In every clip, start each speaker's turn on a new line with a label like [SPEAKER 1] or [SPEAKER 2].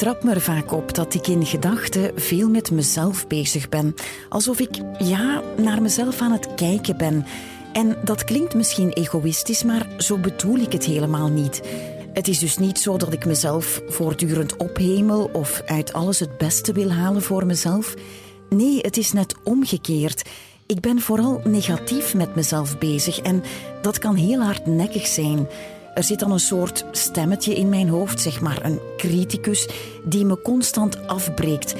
[SPEAKER 1] Betrap me er vaak op dat ik in gedachten veel met mezelf bezig ben. Alsof ik, ja, naar mezelf aan het kijken ben. En dat klinkt misschien egoïstisch, maar zo bedoel ik het helemaal niet. Het is dus niet zo dat ik mezelf voortdurend ophemel of uit alles het beste wil halen voor mezelf. Nee, het is net omgekeerd. Ik ben vooral negatief met mezelf bezig en dat kan heel hardnekkig zijn. Er zit dan een soort stemmetje in mijn hoofd, zeg maar een criticus, die me constant afbreekt.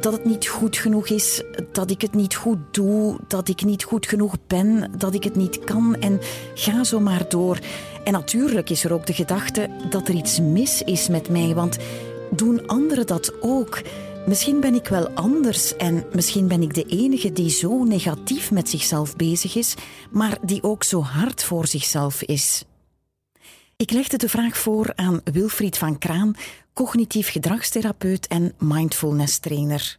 [SPEAKER 1] Dat het niet goed genoeg is, dat ik het niet goed doe, dat ik niet goed genoeg ben, dat ik het niet kan en ga zo maar door. En natuurlijk is er ook de gedachte dat er iets mis is met mij, want doen anderen dat ook? Misschien ben ik wel anders en misschien ben ik de enige die zo negatief met zichzelf bezig is, maar die ook zo hard voor zichzelf is. Ik legde de vraag voor aan Wilfried van Kraan, cognitief gedragstherapeut en mindfulness trainer.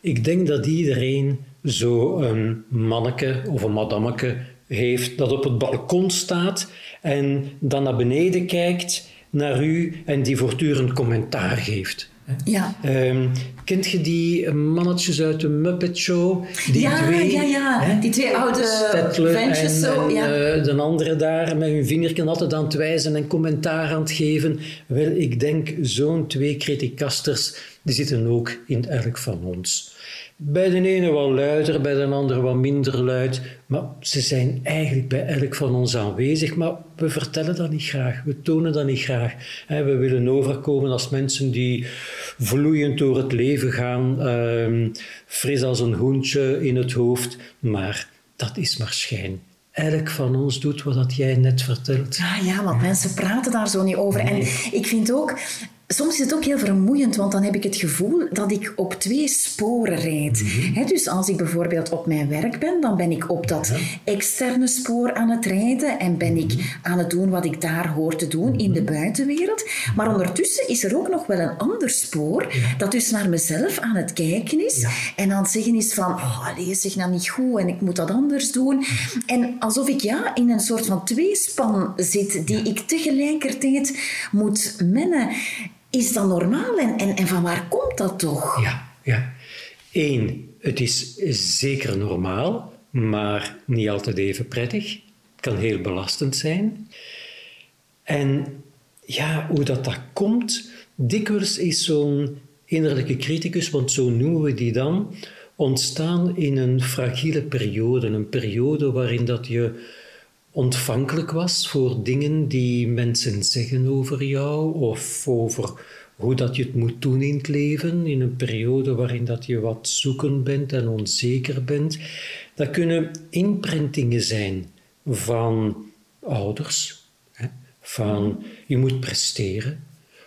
[SPEAKER 2] Ik denk dat iedereen zo een manneke of een madammeke heeft dat op het balkon staat en dan naar beneden kijkt naar u en die voortdurend commentaar geeft.
[SPEAKER 1] Ja.
[SPEAKER 2] Um, kent je die mannetjes uit de Muppet Show? Die
[SPEAKER 1] ja,
[SPEAKER 2] twee,
[SPEAKER 1] ja, ja.
[SPEAKER 2] Hè?
[SPEAKER 1] Die twee oude
[SPEAKER 2] Stettler
[SPEAKER 1] ventjes
[SPEAKER 2] en,
[SPEAKER 1] zo,
[SPEAKER 2] en,
[SPEAKER 1] ja.
[SPEAKER 2] eh, de andere daar met hun vingerken altijd aan het wijzen en commentaar aan het geven. Wel, ik denk, zo'n twee criticasters, die zitten ook in elk van ons. Bij de ene wat luider, bij de andere wat minder luid. Maar ze zijn eigenlijk bij elk van ons aanwezig. Maar we vertellen dat niet graag. We tonen dat niet graag. We willen overkomen als mensen die vloeiend door het leven gaan. ehm, fris als een hoentje in het hoofd. Maar dat is maar schijn. Elk van ons doet wat dat jij net vertelt.
[SPEAKER 1] Ah ja, want mensen praten daar zo niet over. En ik vind ook, soms is het ook heel vermoeiend, want dan heb ik het gevoel dat ik op twee sporen rijd. Hè, dus als ik bijvoorbeeld op mijn werk ben, dan ben ik op dat externe spoor aan het rijden en ben ik aan het doen wat ik daar hoor te doen in de buitenwereld. Maar ondertussen is er ook nog wel een ander spoor dat dus naar mezelf aan het kijken is en aan het zeggen is van, oh, allee, zeg nou niet goed en ik moet dat anders doen. En alsof ik ja, in een soort van tweespan zit die ik tegelijkertijd moet mennen. Is dat normaal en, en, en van waar komt dat toch?
[SPEAKER 2] Ja, ja. Eén, het is zeker normaal, maar niet altijd even prettig. Het kan heel belastend zijn. En ja, hoe dat, dat komt, dikwijls is zo'n innerlijke criticus, want zo noemen we die dan, ontstaan in een fragiele periode. Een periode waarin dat je ontvankelijk was voor dingen die mensen zeggen over jou of over hoe dat je het moet doen in het leven, in een periode waarin dat je wat zoekend bent en onzeker bent. Dat kunnen imprintingen zijn van ouders, hè, van je moet presteren.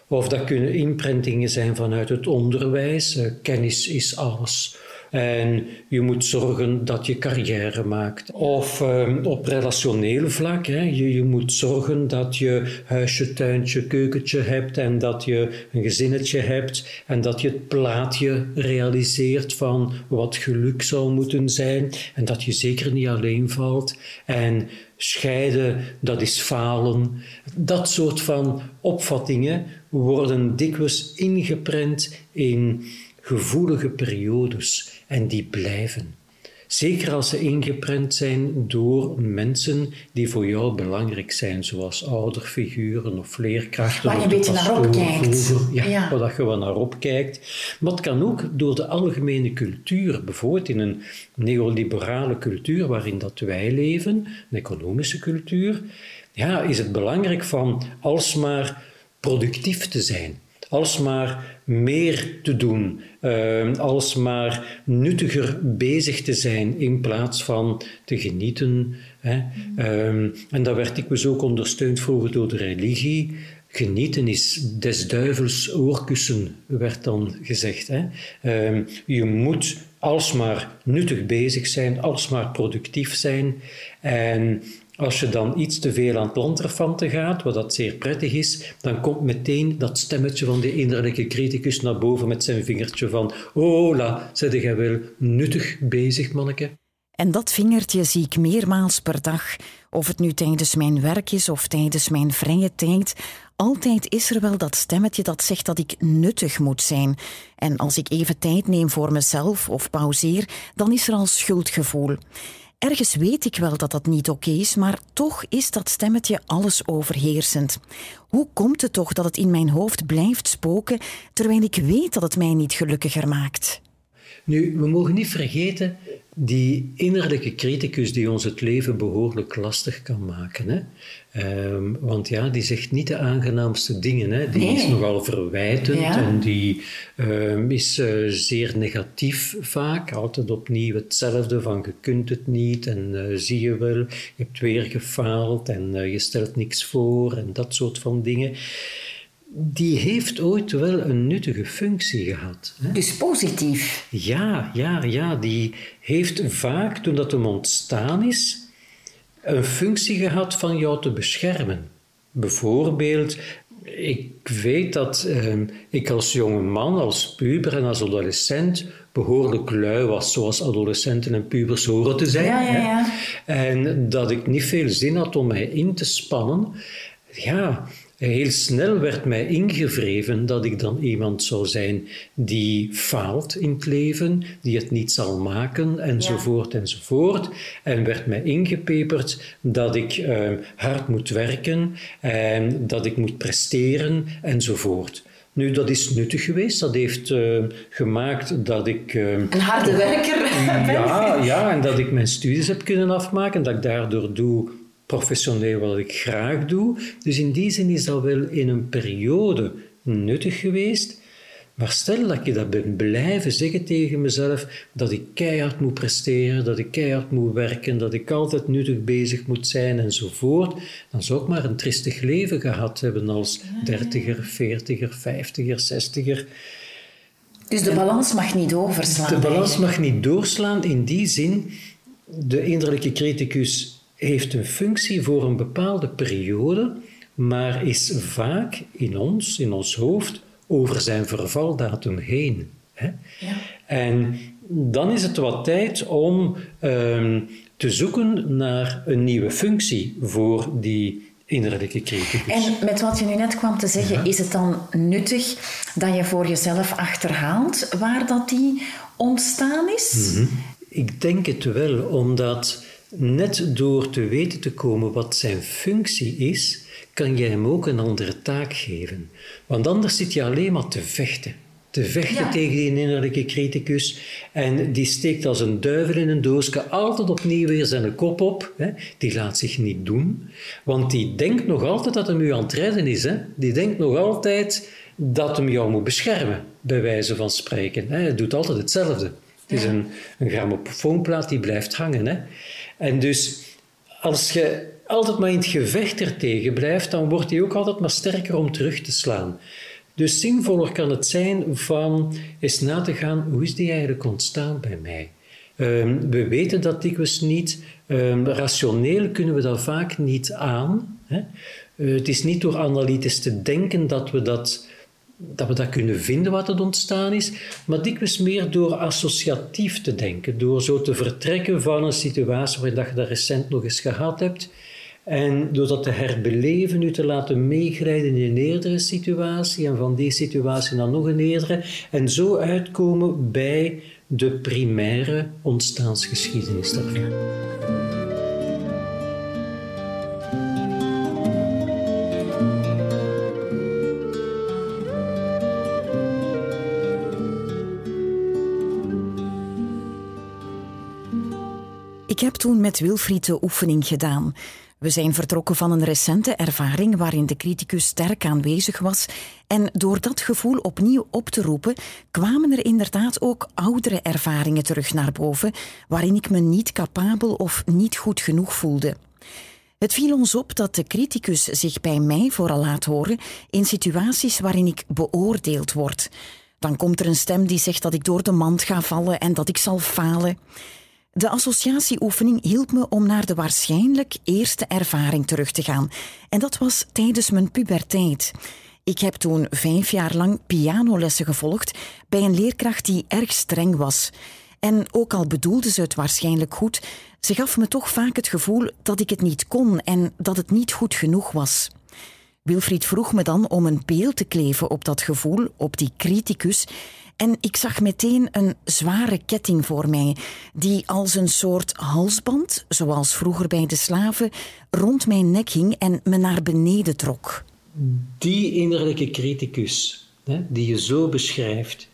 [SPEAKER 2] Of dat kunnen imprintingen zijn vanuit het onderwijs, eh, kennis is alles. En je moet zorgen dat je carrière maakt. Of eh, op relationeel vlak. Hè. Je, je moet zorgen dat je huisje, tuintje, keukentje hebt. En dat je een gezinnetje hebt. En dat je het plaatje realiseert van wat geluk zou moeten zijn. En dat je zeker niet alleen valt. En scheiden, dat is falen. Dat soort van opvattingen worden dikwijls ingeprent in gevoelige periodes en die blijven. Zeker als ze ingeprent zijn door mensen die voor jou belangrijk zijn, zoals ouderfiguren of leerkrachten.
[SPEAKER 1] Waar je een beetje naar opkijkt.
[SPEAKER 2] Ja,
[SPEAKER 1] Ja.
[SPEAKER 2] waar je wel naar opkijkt. Maar het kan ook door de algemene cultuur, bijvoorbeeld in een neoliberale cultuur waarin dat wij leven, een economische cultuur, ja, is het belangrijk van alsmaar productief te zijn. Alsmaar meer te doen, uh, alsmaar nuttiger bezig te zijn in plaats van te genieten. Hè. Ehm, en dat werd ik dus ook ondersteund vroeger door de religie. Genieten is des duivels oorkussen, werd dan gezegd. Hè? Ehm, je moet alsmaar nuttig bezig zijn, alsmaar productief zijn. En als je dan iets te veel aan het lanterfanten gaat, wat dat zeer prettig is, dan komt meteen dat stemmetje van de innerlijke criticus naar boven met zijn vingertje van oh la, zit jij wel nuttig bezig, manneke?
[SPEAKER 1] En dat vingertje zie ik meermaals per dag, of het nu tijdens mijn werk is of tijdens mijn vrije tijd. Altijd is er wel dat stemmetje dat zegt dat ik nuttig moet zijn. En als ik even tijd neem voor mezelf of pauzeer, dan is er al schuldgevoel. Ergens weet ik wel dat dat niet oké is, maar toch is dat stemmetje alles overheersend. Hoe komt het toch dat het in mijn hoofd blijft spoken terwijl ik weet dat het mij niet gelukkiger maakt?
[SPEAKER 2] Nu, we mogen niet vergeten die innerlijke criticus die ons het leven behoorlijk lastig kan maken. Hè? Ehm, want ja, die zegt niet de aangenaamste dingen. Hè? Die is nogal verwijtend en die ehm, is eh, zeer negatief vaak. Altijd opnieuw hetzelfde van je kunt het niet en uh, zie je wel, je hebt weer gefaald en uh, je stelt niks voor en dat soort van dingen die heeft ooit wel een nuttige functie gehad.
[SPEAKER 1] Hè? Dus positief?
[SPEAKER 2] Ja, ja, ja. Die heeft vaak, toen dat hem ontstaan is, een functie gehad van jou te beschermen. Bijvoorbeeld, ik weet dat eh, ik als jonge man, als puber en als adolescent behoorlijk lui was, zoals adolescenten en pubers horen te zijn.
[SPEAKER 1] Ja, ja, ja.
[SPEAKER 2] En dat ik niet veel zin had om mij in te spannen. Ja, Heel snel werd mij ingevreven dat ik dan iemand zou zijn die faalt in het leven, die het niet zal maken, enzovoort, ja. enzovoort. En werd mij ingepeperd dat ik uh, hard moet werken en dat ik moet presteren, enzovoort. Nu, dat is nuttig geweest. Dat heeft uh, gemaakt dat ik... Uh,
[SPEAKER 1] een harde werker
[SPEAKER 2] ja, ja, en dat ik mijn studies heb kunnen afmaken. Dat ik daardoor doe professioneel wat ik graag doe. Dus in die zin is dat wel in een periode nuttig geweest. Maar stel dat je dat ben blijven zeggen tegen mezelf, dat ik keihard moet presteren, dat ik keihard moet werken, dat ik altijd nuttig bezig moet zijn enzovoort, dan zou ik maar een tristig leven gehad hebben als dertiger, veertiger, vijftiger, zestiger.
[SPEAKER 1] Dus de balans mag niet doorslaan.
[SPEAKER 2] De balans mag niet doorslaan in die zin, de innerlijke criticus heeft een functie voor een bepaalde periode, maar is vaak in ons, in ons hoofd, over zijn vervaldatum heen. Hè? Ja. En dan is het wat tijd om um, te zoeken naar een nieuwe functie voor die innerlijke criticus.
[SPEAKER 1] En met wat je nu net kwam te zeggen, ja. is het dan nuttig dat je voor jezelf achterhaalt waar dat die ontstaan is?
[SPEAKER 2] Mm -hmm. Ik denk het wel, omdat Net door te weten te komen wat zijn functie is, kan jij hem ook een andere taak geven. Want anders zit je alleen maar te vechten. Te vechten tegen die innerlijke criticus. En die steekt als een duivel in een doosje altijd opnieuw weer zijn kop op. Hè. Die laat zich niet doen. Want die denkt nog altijd dat hem u aan het redden is. Hè. Die denkt nog altijd dat hem jou moet beschermen, bij wijze van spreken. Hij doet altijd hetzelfde. Het is een, een grammofoonplaat die blijft hangen. Hè. En dus als je altijd maar in het gevecht ertegen blijft, dan wordt hij ook altijd maar sterker om terug te slaan. Dus zinvoller kan het zijn van eens na te gaan, hoe is die eigenlijk ontstaan bij mij? Um, we weten dat dikwijls niet. Um, rationeel kunnen we dat vaak niet aan. Hè? Uh, het is niet door analytisch te denken dat we dat dat we dat kunnen vinden wat het ontstaan is, maar dikwijls meer door associatief te denken, door zo te vertrekken van een situatie waarin je dat recent nog eens gehad hebt en door dat te herbeleven, u te laten meegrijden in een eerdere situatie en van die situatie naar nog een eerdere en zo uitkomen bij de primaire ontstaansgeschiedenis daarvan.
[SPEAKER 1] Ik heb toen met Wilfried de oefening gedaan. We zijn vertrokken van een recente ervaring waarin de criticus sterk aanwezig was. En door dat gevoel opnieuw op te roepen, kwamen er inderdaad ook oudere ervaringen terug naar boven, waarin ik me niet capabel of niet goed genoeg voelde. Het viel ons op dat de criticus zich bij mij vooral laat horen in situaties waarin ik beoordeeld word. Dan komt er een stem die zegt dat ik door de mand ga vallen en dat ik zal falen. De associatieoefening hielp me om naar de waarschijnlijk eerste ervaring terug te gaan. En dat was tijdens mijn puberteit. Ik heb toen vijf jaar lang pianolessen gevolgd bij een leerkracht die erg streng was. En ook al bedoelde ze het waarschijnlijk goed, ze gaf me toch vaak het gevoel dat ik het niet kon en dat het niet goed genoeg was. Wilfried vroeg me dan om een beeld te kleven op dat gevoel, op die criticus, en ik zag meteen een zware ketting voor mij, die als een soort halsband, zoals vroeger bij de slaven, rond mijn nek hing en me naar beneden trok.
[SPEAKER 2] Die innerlijke criticus, hè, die je zo beschrijft,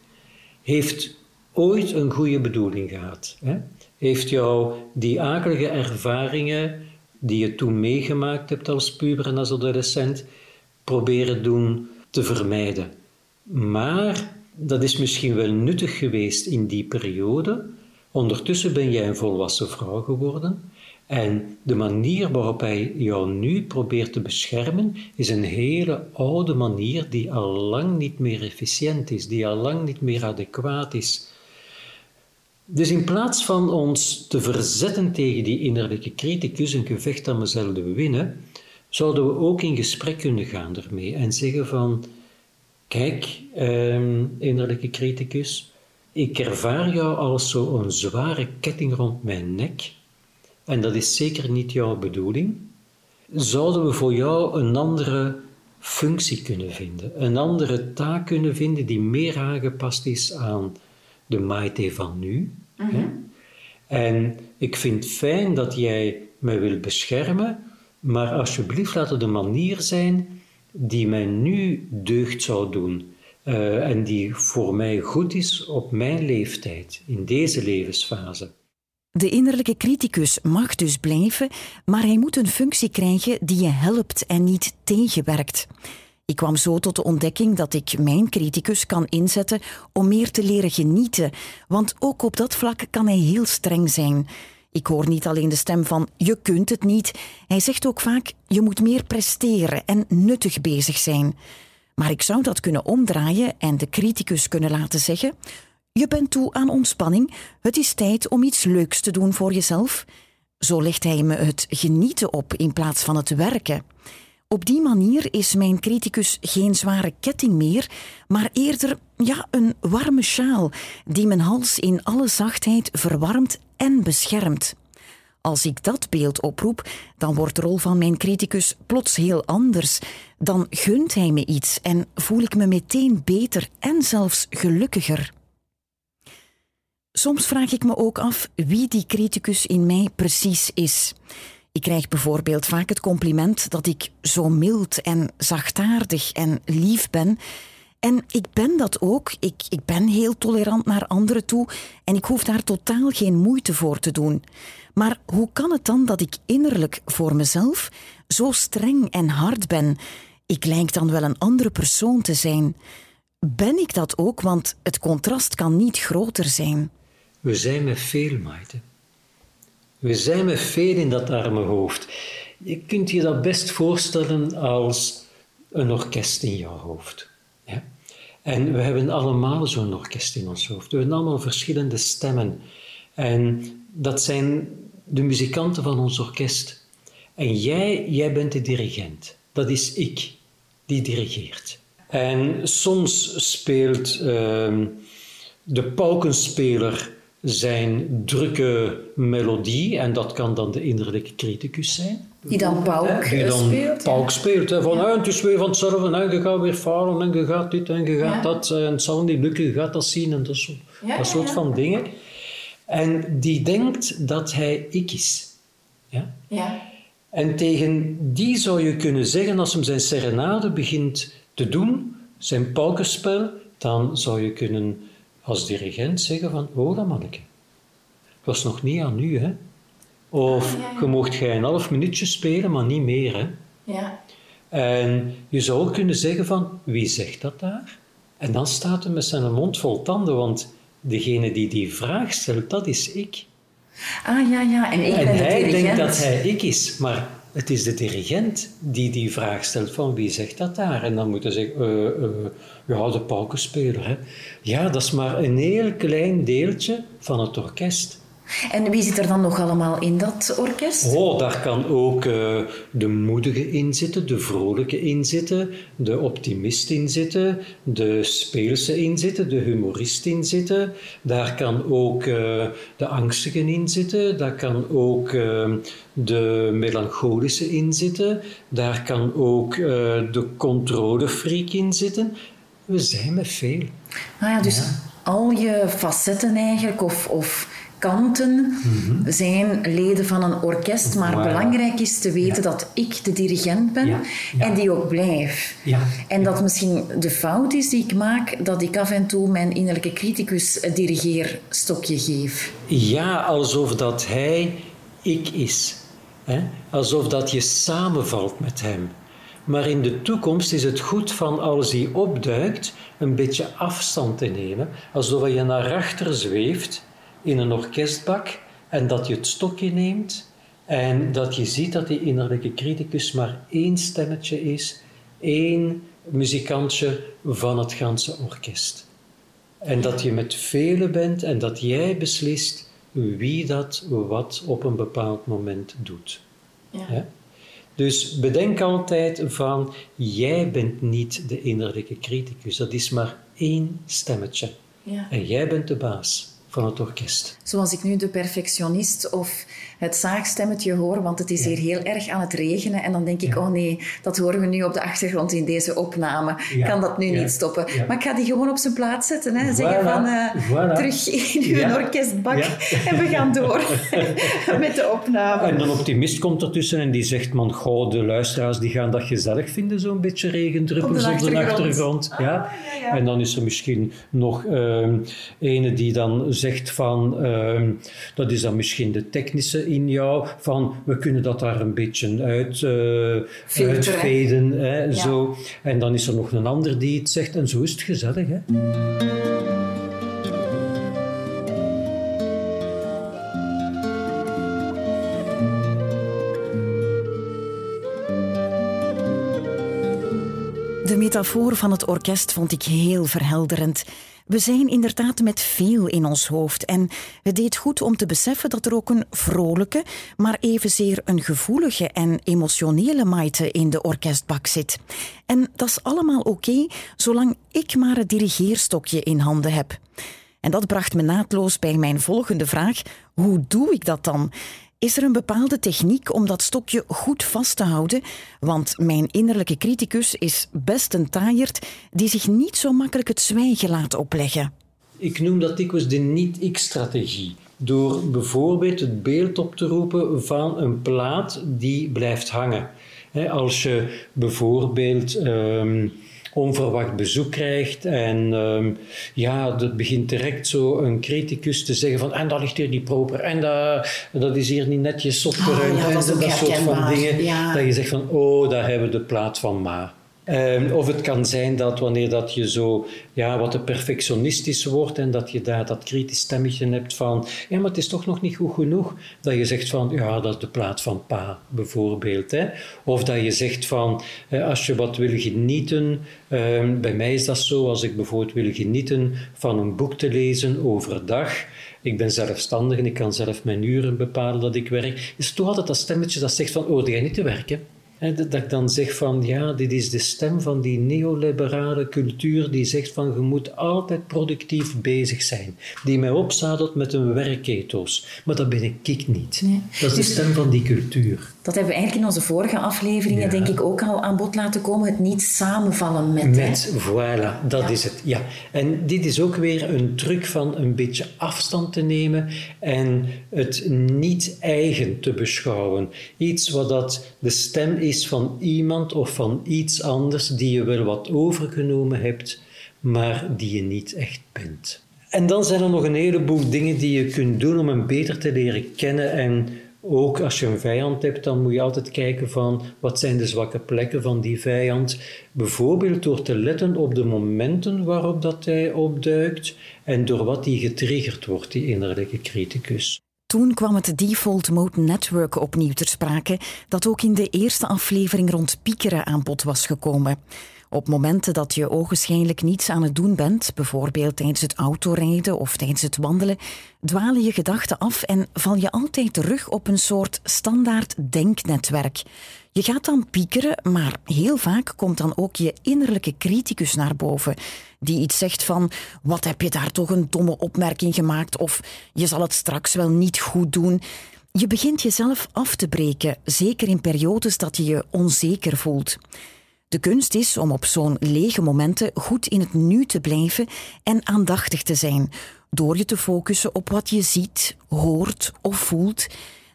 [SPEAKER 2] heeft ooit een goede bedoeling gehad. Hè? Heeft jou die akelige ervaringen die je toen meegemaakt hebt als puber en als adolescent proberen doen te vermijden. Maar dat is misschien wel nuttig geweest in die periode. Ondertussen ben jij een volwassen vrouw geworden. En de manier waarop hij jou nu probeert te beschermen, is een hele oude manier die al lang niet meer efficiënt is, die al lang niet meer adequaat is. Dus in plaats van ons te verzetten tegen die innerlijke criticus, een gevecht dat we zelden winnen, zouden we ook in gesprek kunnen gaan ermee en zeggen van, kijk, ehm, innerlijke criticus, ik ervaar jou als zo'n zware ketting rond mijn nek en dat is zeker niet jouw bedoeling. Zouden we voor jou een andere functie kunnen vinden, een andere taak kunnen vinden die meer aangepast is aan de Maite van nu? Mhm. En ik vind het fijn dat jij mij wil beschermen, maar alsjeblieft laat het de manier zijn die mij nu deugd zou doen uh, en die voor mij goed is op mijn leeftijd, in deze levensfase.
[SPEAKER 1] De innerlijke criticus mag dus blijven, maar hij moet een functie krijgen die je helpt en niet tegenwerkt. Ik kwam zo tot de ontdekking dat ik mijn criticus kan inzetten om meer te leren genieten, want ook op dat vlak kan hij heel streng zijn. Ik hoor niet alleen de stem van je kunt het niet, hij zegt ook vaak je moet meer presteren en nuttig bezig zijn. Maar ik zou dat kunnen omdraaien en de criticus kunnen laten zeggen: Je bent toe aan ontspanning, het is tijd om iets leuks te doen voor jezelf. Zo legt hij me het genieten op in plaats van het werken. Op die manier is mijn criticus geen zware ketting meer, maar eerder ja, een warme sjaal die mijn hals in alle zachtheid verwarmt en beschermt. Als ik dat beeld oproep, dan wordt de rol van mijn criticus plots heel anders. Dan gunt hij me iets en voel ik me meteen beter en zelfs gelukkiger. Soms vraag ik me ook af wie die criticus in mij precies is. Ik krijg bijvoorbeeld vaak het compliment dat ik zo mild en zachtaardig en lief ben. En ik ben dat ook. Ik, ik ben heel tolerant naar anderen toe en ik hoef daar totaal geen moeite voor te doen. Maar hoe kan het dan dat ik innerlijk voor mezelf zo streng en hard ben? Ik lijk dan wel een andere persoon te zijn. Ben ik dat ook, want het contrast kan niet groter zijn?
[SPEAKER 2] We zijn met veel, Maite. We zijn met veel in dat arme hoofd. Je kunt je dat best voorstellen als een orkest in jouw hoofd. En we hebben allemaal zo'n orkest in ons hoofd. We hebben allemaal verschillende stemmen. En dat zijn de muzikanten van ons orkest. En jij, jij bent de dirigent. Dat is ik, die dirigeert. En soms speelt uh, de paukenspeler zijn drukke melodie, en dat kan dan de innerlijke criticus zijn.
[SPEAKER 3] Die dan pauk Die dan speelt.
[SPEAKER 2] Pauk speelt. Hè, van, ja. het is weer van hetzelfde, en je gaat weer falen, en je gaat dit, en je gaat dat, en het zal niet lukken, je gaat dat zien, en dat, soort, dat soort van dingen. En die denkt dat hij ik is. Ja?
[SPEAKER 3] Ja.
[SPEAKER 2] En tegen die zou je kunnen zeggen, als hem zijn serenade begint te doen, zijn paukerspel, dan zou je kunnen als dirigent zeggen van, oh dat manneke, het was nog niet aan u, hè. Of ah, je mocht jij een half minuutje spelen, maar niet meer, hè.
[SPEAKER 3] Ja.
[SPEAKER 2] En je zou ook kunnen zeggen van, wie zegt dat daar? En dan staat hij met zijn mond vol tanden, want degene die die vraag stelt, dat is ik.
[SPEAKER 3] Ah, ja, ja. En, ik
[SPEAKER 2] en
[SPEAKER 3] ben
[SPEAKER 2] hij denkt dat hij ik is, maar het is de dirigent die die vraag stelt van wie zegt dat daar? En dan moeten ze zeggen, uh, uh, ja, de paukenspeler. Hè. Ja, dat is maar een heel klein deeltje van het orkest.
[SPEAKER 1] En wie zit er dan nog allemaal in dat orkest?
[SPEAKER 2] Oh, daar kan ook uh, de moedige in zitten, de vrolijke in zitten, de optimist in zitten, de speelse in zitten, de humorist in zitten. Daar kan ook uh, de angstige in zitten, daar kan ook uh, de melancholische in zitten, daar kan ook de controlefreak in zitten. We zijn met veel.
[SPEAKER 1] Ah ja, dus ja. al je facetten eigenlijk, of, of kanten mhm. zijn leden van een orkest, maar belangrijk is te weten dat ik de dirigent ben en die ook blijf. En dat misschien de fout is die ik maak, dat ik af en toe mijn innerlijke criticus het dirigeerstokje geef.
[SPEAKER 2] Ja, alsof dat hij ik is. Hè? Alsof dat je samenvalt met hem. Maar in de toekomst is het goed van als hij opduikt een beetje afstand te nemen, alsof je naar achter zweeft in een orkestbak en dat je het stokje neemt en dat je ziet dat die innerlijke criticus maar één stemmetje is, één muzikantje van het ganse orkest. En dat je met velen bent en dat jij beslist wie dat wat op een bepaald moment doet. Ja. Dus bedenk altijd van, jij bent niet de innerlijke criticus, dat is maar één stemmetje. Ja. En jij bent de baas van het orkest.
[SPEAKER 1] Zoals ik nu de perfectionist of het zaagstemmetje hoor, want het is hier heel erg aan het regenen. En dan denk ik, oh nee, dat horen we nu op de achtergrond in deze opname. Kan dat nu niet stoppen? Maar ik ga die gewoon op zijn plaats zetten. Hè. Zeggen van, uh, terug in uw orkestbak. En we gaan door met de opname.
[SPEAKER 2] En een optimist komt ertussen en die zegt, man, goh, de luisteraars die gaan dat gezellig vinden, zo'n beetje regendruppels op de achtergrond. Ah, ja. En dan is er misschien nog uh, ene die dan zegt van, uh, dat is dan misschien de technische in jou, van we kunnen dat daar een beetje uit, uh, uitveden. Hè, zo. En dan is er nog een ander die het zegt en zo is het gezellig. Hè?
[SPEAKER 1] De metafoor van het orkest vond ik heel verhelderend. We zijn inderdaad met veel in ons hoofd en het deed goed om te beseffen dat er ook een vrolijke, maar evenzeer een gevoelige en emotionele maite in de orkestbak zit. En dat is allemaal oké, zolang ik maar het dirigeerstokje in handen heb. En dat bracht me naadloos bij mijn volgende vraag: hoe doe ik dat dan? Is er een bepaalde techniek om dat stokje goed vast te houden? Want mijn innerlijke criticus is best een taaierd die zich niet zo makkelijk het zwijgen laat opleggen.
[SPEAKER 2] Ik noem dat dikwijls de niet-ik-strategie. Door bijvoorbeeld het beeld op te roepen van een plaat die blijft hangen. Als je bijvoorbeeld. Ehm, onverwacht bezoek krijgt. En um, ja, dat begint direct zo een criticus te zeggen van en dat ligt hier niet proper en dat, dat is hier niet netjes opgeruimd. Oh, ja, dat, dat soort van dingen. Ja. Dat je zegt van oh, daar hebben we de plaat van Ma. Um, of het kan zijn dat wanneer dat je zo ja, wat perfectionistisch wordt en dat je daar dat kritisch stemmetje hebt van ja, maar het is toch nog niet goed genoeg. Dat je zegt van ja, dat is de plaat van pa bijvoorbeeld. Hè. Of dat je zegt van als je wat wil genieten, um, bij mij is dat zo, als ik bijvoorbeeld wil genieten van een boek te lezen overdag. Ik ben zelfstandig en ik kan zelf mijn uren bepalen dat ik werk. Is toch altijd dat stemmetje dat zegt van oh, ga niet te werken dat ik dan zeg van ja, dit is de stem van die neoliberale cultuur die zegt van je moet altijd productief bezig zijn. Die mij opzadelt met een werkethos. Maar dat ben ik niet. Dat is de dus stem van die cultuur.
[SPEAKER 1] Dat hebben we eigenlijk in onze vorige afleveringen denk ik ook al aan bod laten komen. Het niet samenvallen met.
[SPEAKER 2] Met, voilà, dat is het. Ja. En dit is ook weer een truc van een beetje afstand te nemen en het niet eigen te beschouwen. Iets wat dat de stem is van iemand of van iets anders die je wel wat overgenomen hebt, maar die je niet echt bent. En dan zijn er nog een heleboel dingen die je kunt doen om hem beter te leren kennen en ook als je een vijand hebt, dan moet je altijd kijken van wat zijn de zwakke plekken van die vijand. Bijvoorbeeld door te letten op de momenten waarop dat hij opduikt en door wat die getriggerd wordt, die innerlijke criticus.
[SPEAKER 1] Toen kwam het Default Mode Network opnieuw ter sprake, dat ook in de eerste aflevering rond piekeren aan bod was gekomen. Op momenten dat je ogenschijnlijk niets aan het doen bent, bijvoorbeeld tijdens het autorijden of tijdens het wandelen, dwalen je gedachten af en val je altijd terug op een soort standaard denknetwerk. Je gaat dan piekeren, maar heel vaak komt dan ook je innerlijke criticus naar boven, die iets zegt van: Wat heb je daar toch een domme opmerking gemaakt? Of je zal het straks wel niet goed doen. Je begint jezelf af te breken, zeker in periodes dat je je onzeker voelt. De kunst is om op zo'n lege momenten goed in het nu te blijven en aandachtig te zijn, door je te focussen op wat je ziet, hoort of voelt.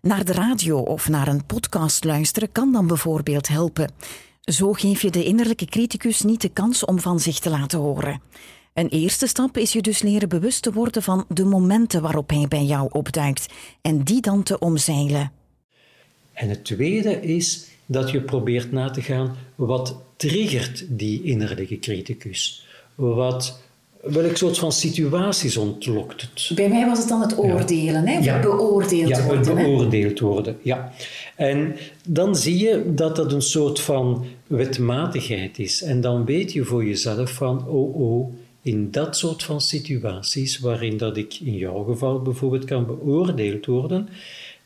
[SPEAKER 1] Naar de radio of naar een podcast luisteren kan dan bijvoorbeeld helpen. Zo geef je de innerlijke criticus niet de kans om van zich te laten horen. Een eerste stap is je dus leren bewust te worden van de momenten waarop hij bij jou opduikt en die dan te omzeilen.
[SPEAKER 2] En het tweede is dat je probeert na te gaan wat triggert die innerlijke criticus. Wat, welk soort van situaties ontlokt het?
[SPEAKER 3] Bij mij was het dan het oordelen, hè? Ja. beoordeeld
[SPEAKER 2] ja,
[SPEAKER 3] worden.
[SPEAKER 2] beoordeeld worden, ja. En dan zie je dat dat een soort van wetmatigheid is. En dan weet je voor jezelf van, oh oh, in dat soort van situaties, waarin dat ik in jouw geval bijvoorbeeld kan beoordeeld worden,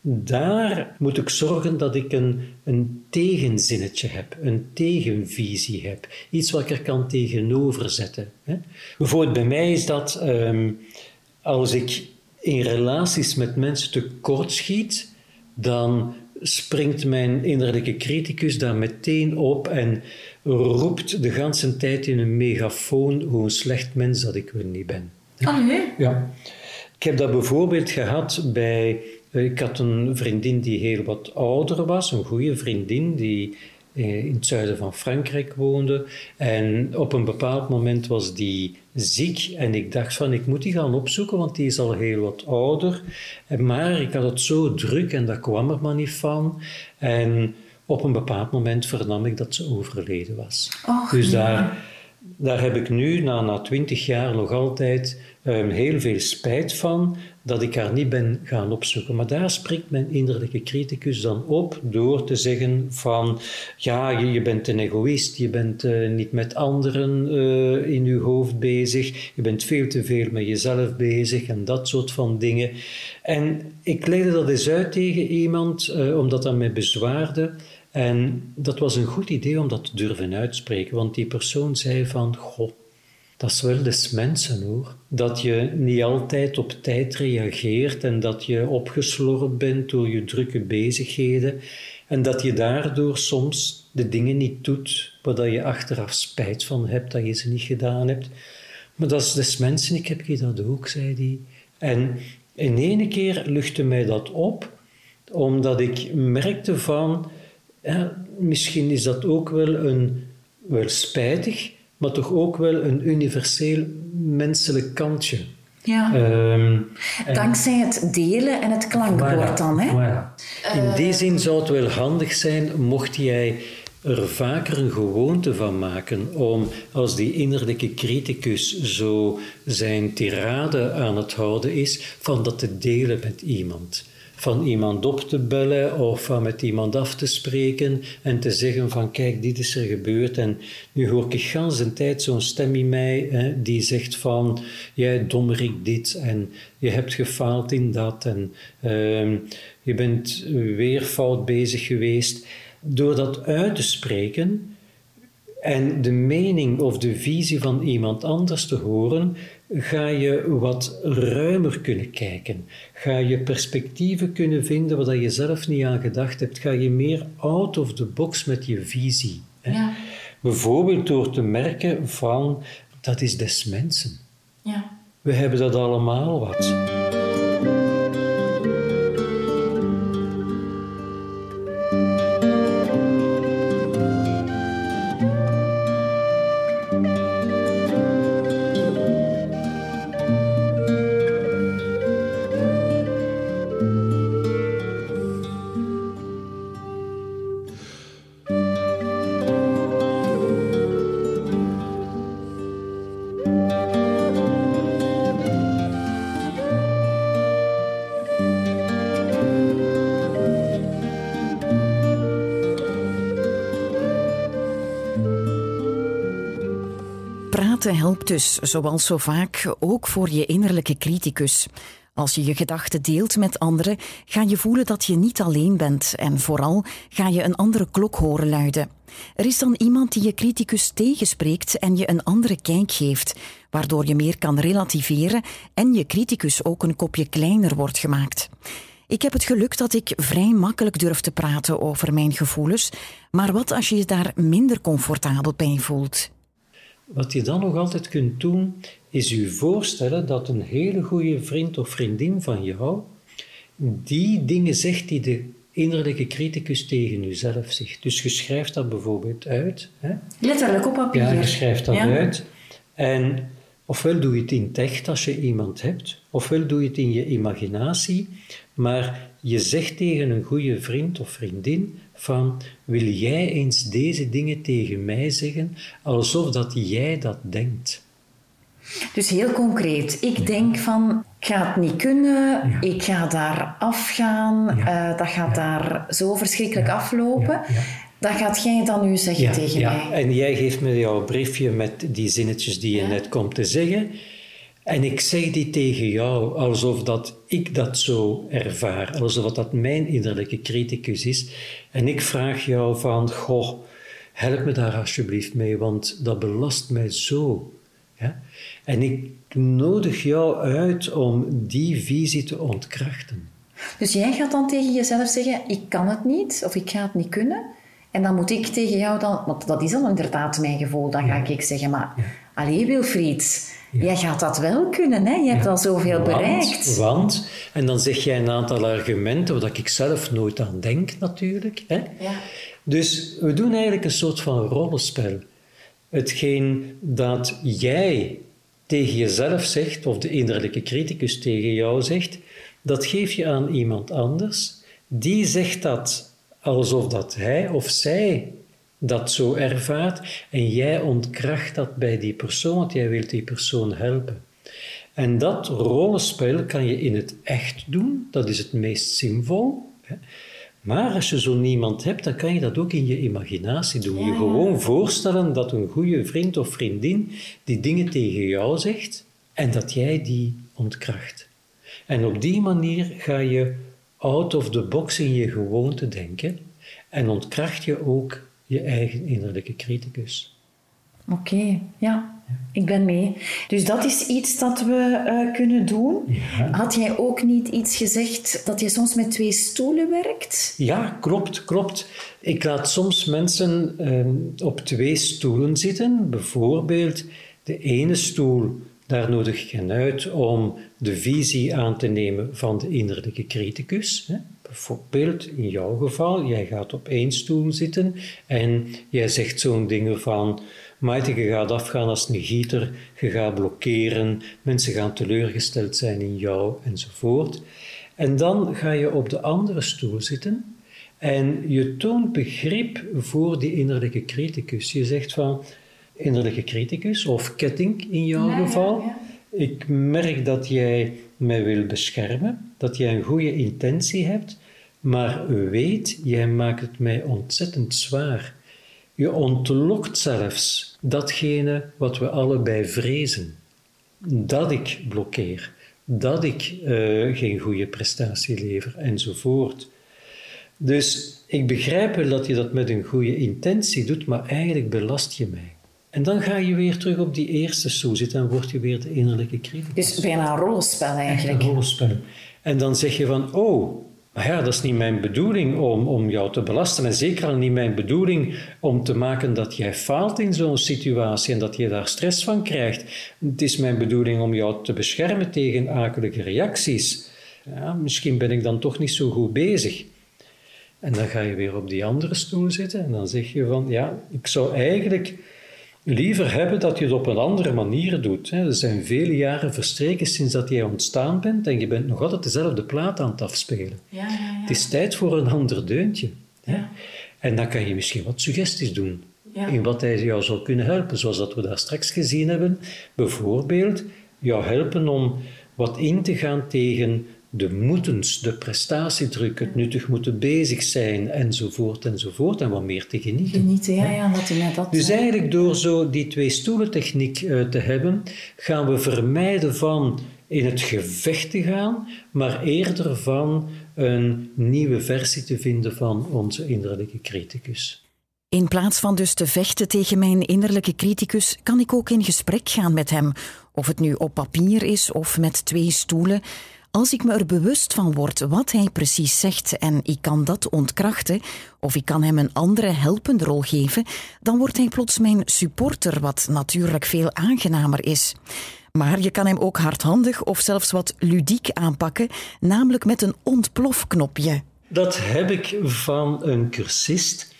[SPEAKER 2] daar moet ik zorgen dat ik een, een tegenzinnetje heb, een tegenvisie heb, iets wat ik er kan tegenover zetten. Hè. Bijvoorbeeld bij mij is dat ehm, als ik in relaties met mensen tekort schiet, dan springt mijn innerlijke criticus daar meteen op en roept de ganse tijd in een megafoon hoe een slecht mens dat ik wel niet ben.
[SPEAKER 3] Ah, nee?
[SPEAKER 2] Ja. Ik heb dat bijvoorbeeld gehad bij ik had een vriendin die heel wat ouder was, een goede vriendin die eh, in het zuiden van Frankrijk woonde. En op een bepaald moment was die ziek en ik dacht van ik moet die gaan opzoeken, want die is al heel wat ouder. Maar ik had het zo druk en dat kwam er maar niet van. En op een bepaald moment vernam ik dat ze overleden was. dus daar, daar heb ik nu, na twintig jaar, nog altijd um, heel veel spijt van dat ik haar niet ben gaan opzoeken. Maar daar spreekt mijn innerlijke criticus dan op door te zeggen van ja, je, je bent een egoïst, je bent uh, niet met anderen uh, in je hoofd bezig, je bent veel te veel met jezelf bezig en dat soort van dingen. En ik legde dat eens uit tegen iemand, uh, omdat dat mij bezwaarde. En dat was een goed idee om dat te durven uitspreken, want die persoon zei van, god, dat is wel des mensen hoor. Dat je niet altijd op tijd reageert en dat je opgeslorpt bent door je drukke bezigheden en dat je daardoor soms de dingen niet doet waar je achteraf spijt van hebt dat je ze niet gedaan hebt. Maar dat is des mensen, ik heb je dat ook, zei hij. En in ene keer luchtte mij dat op, omdat ik merkte van, misschien is dat ook wel een, wel spijtig, maar toch ook wel een universeel menselijk kantje.
[SPEAKER 3] Ja. Um, Dankzij het delen en het klankwoord dan. Hè?
[SPEAKER 2] In die zin zou het wel handig zijn mocht jij er vaker een gewoonte van maken om, als die innerlijke criticus zo zijn tirade aan het houden is, van dat te delen met iemand van iemand op te bellen of van met iemand af te spreken en te zeggen van kijk, dit is er gebeurd en nu hoor ik gans een tijd zo'n stem in mij hè, die zegt van jij dommerik dit en je hebt gefaald in dat en uh, je bent weer fout bezig geweest. Door dat uit te spreken en de mening of de visie van iemand anders te horen, ga je wat ruimer kunnen kijken. Ga je perspectieven kunnen vinden waar je zelf niet aan gedacht hebt. Ga je meer out of the box met je visie. Ja. Bijvoorbeeld door te merken van, dat is des mensen. Ja. We hebben dat allemaal wat.
[SPEAKER 1] Dus, zoals zo vaak, ook voor je innerlijke criticus. Als je je gedachten deelt met anderen, ga je voelen dat je niet alleen bent en vooral ga je een andere klok horen luiden. Er is dan iemand die je criticus tegenspreekt en je een andere kijk geeft, waardoor je meer kan relativeren en je criticus ook een kopje kleiner wordt gemaakt. Ik heb het geluk dat ik vrij makkelijk durf te praten over mijn gevoelens, maar wat als je je daar minder comfortabel bij voelt?
[SPEAKER 2] Wat je dan nog altijd kunt doen, is je voorstellen dat een hele goede vriend of vriendin van jou die dingen zegt die de innerlijke criticus tegen jezelf zegt. Dus je schrijft dat bijvoorbeeld uit. Hè?
[SPEAKER 3] Letterlijk op papier.
[SPEAKER 2] Ja, je schrijft dat uit. En ofwel doe je het in echt als je iemand hebt, ofwel doe je het in je imaginatie, maar je zegt tegen een goede vriend of vriendin van wil jij eens deze dingen tegen mij zeggen alsof dat jij dat denkt.
[SPEAKER 3] Dus heel concreet, ik denk van ik ga het niet kunnen, ik ga daar afgaan, uh, dat gaat daar zo verschrikkelijk aflopen. Dat gaat jij dan nu zeggen tegen mij.
[SPEAKER 2] En jij geeft me jouw briefje met die zinnetjes die je net komt te zeggen. En ik zeg die tegen jou alsof dat ik dat zo ervaar, alsof dat mijn innerlijke criticus is. En ik vraag jou van, goh, help me daar alsjeblieft mee, want dat belast mij zo. Ja? En ik nodig jou uit om die visie te ontkrachten.
[SPEAKER 3] Dus jij gaat dan tegen jezelf zeggen, ik kan het niet, of ik ga het niet kunnen. En dan moet ik tegen jou dan, want dat is dan inderdaad mijn gevoel, dan ga ik zeggen, maar ja. allee Wilfried, Jij gaat dat wel kunnen, hè? Je hebt al zoveel bereikt.
[SPEAKER 2] Want, en dan zeg jij een aantal argumenten waar ik zelf nooit aan denk, natuurlijk. Hè? Ja. Dus we doen eigenlijk een soort van rollenspel. Hetgeen dat jij tegen jezelf zegt, of de innerlijke criticus tegen jou zegt, dat geef je aan iemand anders. Die zegt dat alsof dat hij of zij dat zo ervaart en jij ontkracht dat bij die persoon, want jij wilt die persoon helpen. En dat rollenspel kan je in het echt doen, dat is het meest zinvol. Maar als je zo niemand hebt, dan kan je dat ook in je imaginatie doen. Je gewoon voorstellen dat een goede vriend of vriendin die dingen tegen jou zegt en dat jij die ontkracht. En op die manier ga je out of the box in je gewoonte denken en ontkracht je ook je eigen innerlijke criticus.
[SPEAKER 3] Oké, ja. Ik ben mee. Dus dat is iets dat we uh, kunnen doen. Had jij ook niet iets gezegd dat je soms met twee stoelen werkt?
[SPEAKER 2] Ja, klopt, klopt. Ik laat soms mensen uh, op twee stoelen zitten. Bijvoorbeeld de ene stoel, daar nodig ik hen uit om de visie aan te nemen van de innerlijke criticus. Hè. Bijvoorbeeld in jouw geval, jij gaat op één stoel zitten en jij zegt zo'n dingen van Maite, je gaat afgaan als een gieter, je gaat blokkeren, mensen gaan teleurgesteld zijn in jou enzovoort. En dan ga je op de andere stoel zitten en je toont begrip voor die innerlijke criticus. Je zegt van, innerlijke criticus of ketting in jouw geval, ik merk dat jij mij wil beschermen, dat jij een goede intentie hebt, maar weet, jij maakt het mij ontzettend zwaar. Je ontlokt zelfs datgene wat we allebei vrezen. Dat ik blokkeer, dat ik uh, geen goede prestatie lever, enzovoort. Dus ik begrijp wel dat je dat met een goede intentie doet, maar eigenlijk belast je mij. En dan ga je weer terug op die eerste stoel zitten en word je weer de innerlijke criticus.
[SPEAKER 3] Dus bijna een rollenspel eigenlijk.
[SPEAKER 2] een rollenspel. En dan zeg je van, oh, maar ja, dat is niet mijn bedoeling om, om jou te belasten. En zeker al niet mijn bedoeling om te maken dat jij faalt in zo'n situatie en dat je daar stress van krijgt. Het is mijn bedoeling om jou te beschermen tegen akelige reacties. Ja, misschien ben ik dan toch niet zo goed bezig. En dan ga je weer op die andere stoel zitten en dan zeg je van, ja, ik zou eigenlijk liever hebben dat je het op een andere manier doet. Er zijn vele jaren verstreken sinds dat jij ontstaan bent en je bent nog altijd dezelfde plaat aan het afspelen. Ja, ja, ja. Het is tijd voor een ander deuntje. En dan kan je misschien wat suggesties doen in wat hij jou zou kunnen helpen, zoals dat we daar straks gezien hebben. Bijvoorbeeld jou helpen om wat in te gaan tegen de moetens, de prestatiedruk, het nuttig moeten bezig zijn, enzovoort, enzovoort, en wat meer te genieten.
[SPEAKER 3] Genieten, ja, ja, dat net dat.
[SPEAKER 2] Dus eigenlijk door zo die twee stoelen techniek uh, te hebben, gaan we vermijden van in het gevecht te gaan, maar eerder van een nieuwe versie te vinden van onze innerlijke criticus.
[SPEAKER 1] In plaats van dus te vechten tegen mijn innerlijke criticus, kan ik ook in gesprek gaan met hem. Of het nu op papier is of met twee stoelen. Als ik me er bewust van word wat hij precies zegt en ik kan dat ontkrachten, of ik kan hem een andere helpende rol geven, dan wordt hij plots mijn supporter, wat natuurlijk veel aangenamer is. Maar je kan hem ook hardhandig of zelfs wat ludiek aanpakken, namelijk met een ontplofknopje.
[SPEAKER 2] Dat heb ik van een cursist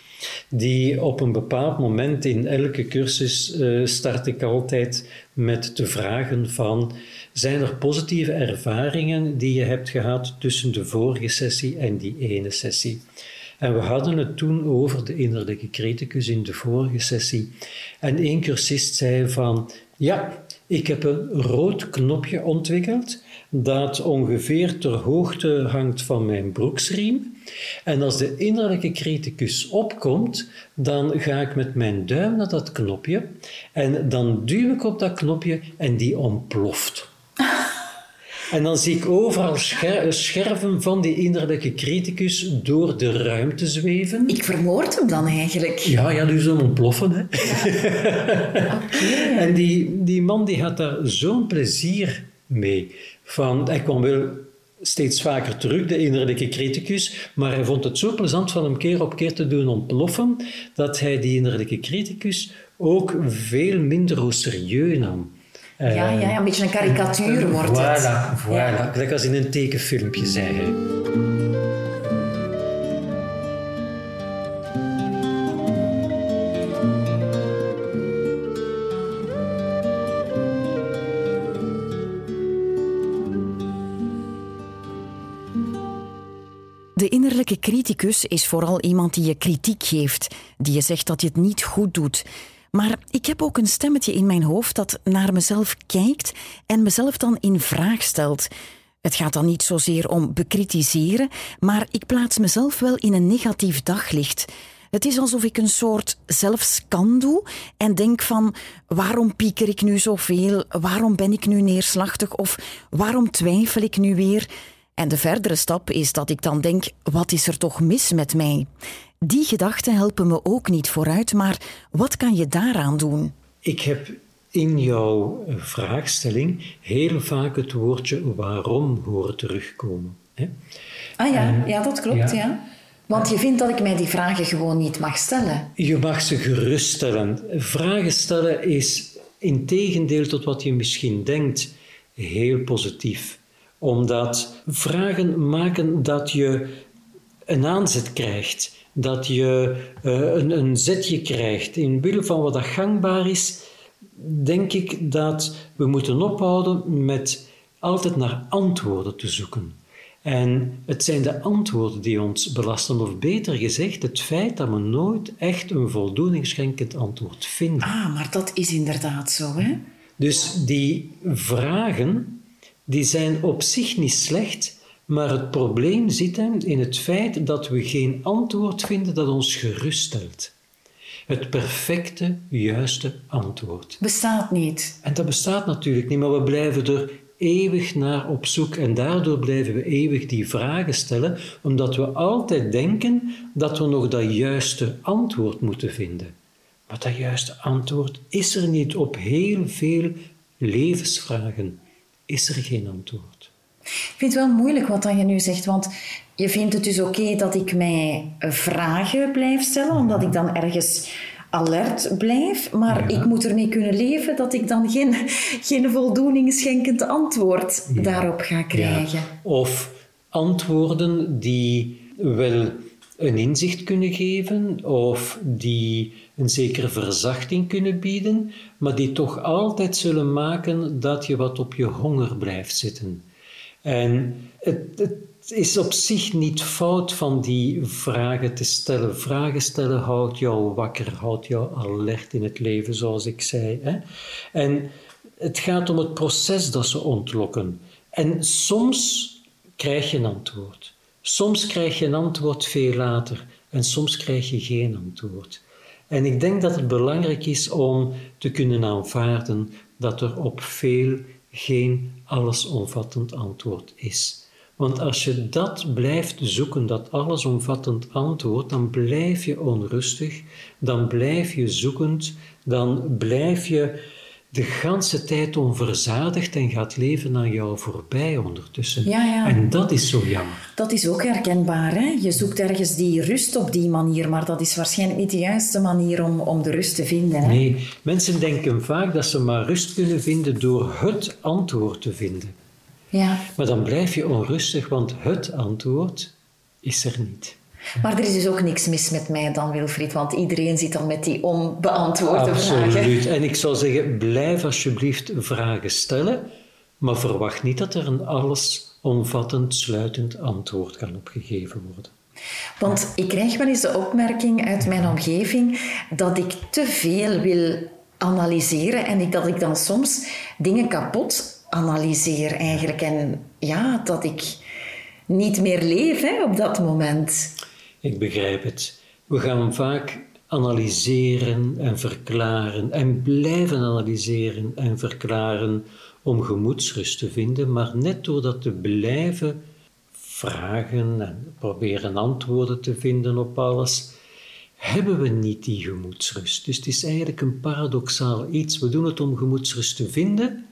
[SPEAKER 2] die op een bepaald moment in elke cursus uh, start ik altijd met te vragen van zijn er positieve ervaringen die je hebt gehad tussen de vorige sessie en die ene sessie? En we hadden het toen over de innerlijke criticus in de vorige sessie. En één cursist zei van, ja, ik heb een rood knopje ontwikkeld dat ongeveer ter hoogte hangt van mijn broeksriem. En als de innerlijke criticus opkomt, dan ga ik met mijn duim naar dat knopje en dan duw ik op dat knopje en die ontploft. En dan zie ik overal scherven van die innerlijke criticus door de ruimte zweven.
[SPEAKER 3] Ik vermoord hem dan eigenlijk.
[SPEAKER 2] Ja, ja, dus een ontploffen. Hè. En die, die man die had daar zo'n plezier mee. Van, hij kwam wel steeds vaker terug, de innerlijke criticus, maar hij vond het zo plezant van hem keer op keer te doen ontploffen, dat hij die innerlijke criticus ook veel minder serieus nam.
[SPEAKER 3] Ja, ja, ja, een beetje een karikatuur wordt
[SPEAKER 2] voilà, het. Voilà, ja. gelijk als in een tekenfilmpje, zei hij.
[SPEAKER 1] Criticus is vooral iemand die je kritiek geeft, die je zegt dat je het niet goed doet. Maar ik heb ook een stemmetje in mijn hoofd dat naar mezelf kijkt en mezelf dan in vraag stelt. Het gaat dan niet zozeer om bekritiseren, maar ik plaats mezelf wel in een negatief daglicht. Het is alsof ik een soort zelfscan doe en denk van waarom pieker ik nu zoveel, waarom ben ik nu neerslachtig of waarom twijfel ik nu weer. En de verdere stap is dat ik dan denk, wat is er toch mis met mij? Die gedachten helpen me ook niet vooruit, maar wat kan je daaraan doen?
[SPEAKER 2] Ik heb in jouw vraagstelling heel vaak het woordje waarom horen terugkomen. Hè?
[SPEAKER 3] Ah ja, ja dat klopt, ja. Want je vindt dat ik mij die vragen gewoon niet mag stellen.
[SPEAKER 2] Je mag ze geruststellen. Vragen stellen is, in tegendeel tot wat je misschien denkt, heel positief. Omdat vragen maken dat je een aanzet krijgt dat je uh, een, een zetje krijgt. In wille van wat dat gangbaar is, denk ik dat we moeten ophouden met altijd naar antwoorden te zoeken. En het zijn de antwoorden die ons belasten, of beter gezegd, het feit dat we nooit echt een voldoening antwoord vinden.
[SPEAKER 3] Ah, maar dat is inderdaad zo, hè?
[SPEAKER 2] Dus die vragen, die zijn op zich niet slecht, maar het probleem zit hem in het feit dat we geen antwoord vinden dat ons geruststelt. Het perfecte, juiste antwoord.
[SPEAKER 3] Bestaat niet.
[SPEAKER 2] En dat bestaat natuurlijk niet, maar we blijven er eeuwig naar op zoek. En daardoor blijven we eeuwig die vragen stellen, omdat we altijd denken dat we nog dat juiste antwoord moeten vinden. Maar dat juiste antwoord is er niet op heel veel levensvragen. Is er geen antwoord.
[SPEAKER 3] Ik vind het wel moeilijk wat je nu zegt, want je vindt het dus oké dat ik mij vragen blijf stellen, omdat ik dan ergens alert blijf, maar ik moet ermee kunnen leven dat ik dan geen, geen voldoening schenkend antwoord daarop ga krijgen.
[SPEAKER 2] Of antwoorden die wel een inzicht kunnen geven of die een zekere verzachting kunnen bieden, maar die toch altijd zullen maken dat je wat op je honger blijft zitten. En het, het, is op zich niet fout van die vragen te stellen. Vragen stellen houdt jou wakker, houdt jou alert in het leven, zoals ik zei. Hè? En het gaat om het proces dat ze ontlokken. En soms krijg je een antwoord. Soms krijg je een antwoord veel later en soms krijg je geen antwoord. En ik denk dat het belangrijk is om te kunnen aanvaarden dat er op veel geen allesomvattend antwoord is. Want als je dat blijft zoeken, dat allesomvattend antwoord, dan blijf je onrustig, dan blijf je zoekend, dan blijf je de ganse tijd onverzadigd en gaat leven aan jou voorbij ondertussen.
[SPEAKER 3] Ja, ja.
[SPEAKER 2] En dat is zo jammer.
[SPEAKER 3] Dat is ook herkenbaar. Hè? Je zoekt ergens die rust op die manier, maar dat is waarschijnlijk niet de juiste manier om, om de rust te vinden. Hè?
[SPEAKER 2] Nee, mensen denken vaak dat ze maar rust kunnen vinden door het antwoord te vinden.
[SPEAKER 3] Ja.
[SPEAKER 2] Maar dan blijf je onrustig, want het antwoord is er niet.
[SPEAKER 3] Maar er is dus ook niks mis met mij dan, Wilfried, want iedereen zit dan met die onbeantwoorde vragen.
[SPEAKER 2] Absoluut. En ik zou zeggen, blijf alsjeblieft vragen stellen, maar verwacht niet dat er een allesomvattend, sluitend antwoord kan opgegeven worden.
[SPEAKER 3] Want ik krijg wel eens de opmerking uit mijn omgeving dat ik te veel wil analyseren en dat ik dan soms dingen kapot analyseer eigenlijk. En ja, dat ik niet meer leef hè, op dat moment.
[SPEAKER 2] Ik begrijp het. We gaan vaak analyseren en verklaren en blijven analyseren en verklaren om gemoedsrust te vinden, maar net door dat te blijven vragen en proberen antwoorden te vinden op alles, hebben we niet die gemoedsrust. Dus het is eigenlijk een paradoxaal iets. We doen het om gemoedsrust te vinden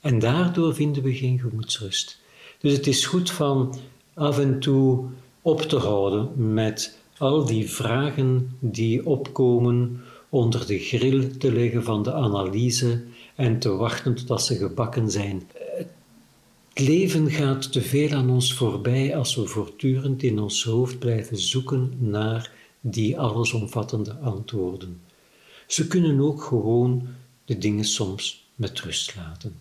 [SPEAKER 2] en daardoor vinden we geen gemoedsrust. Dus het is goed van af en toe op te houden met al die vragen die opkomen onder de grill te leggen van de analyse en te wachten totdat ze gebakken zijn. Het leven gaat te veel aan ons voorbij als we voortdurend in ons hoofd blijven zoeken naar die allesomvattende antwoorden. Ze kunnen ook gewoon de dingen soms met rust laten.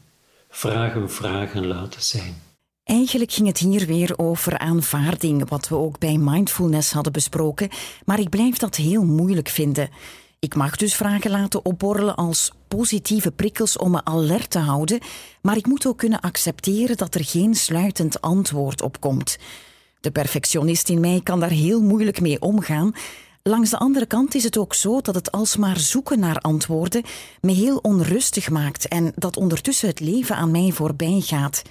[SPEAKER 2] Vragen vragen laten zijn.
[SPEAKER 1] Eigenlijk ging het hier weer over aanvaarding, wat we ook bij mindfulness hadden besproken, maar ik blijf dat heel moeilijk vinden. Ik mag dus vragen laten opborrelen als positieve prikkels om me alert te houden, maar ik moet ook kunnen accepteren dat er geen sluitend antwoord op komt. De perfectionist in mij kan daar heel moeilijk mee omgaan. Langs de andere kant is het ook zo dat het alsmaar zoeken naar antwoorden me heel onrustig maakt en dat ondertussen het leven aan mij voorbij gaat.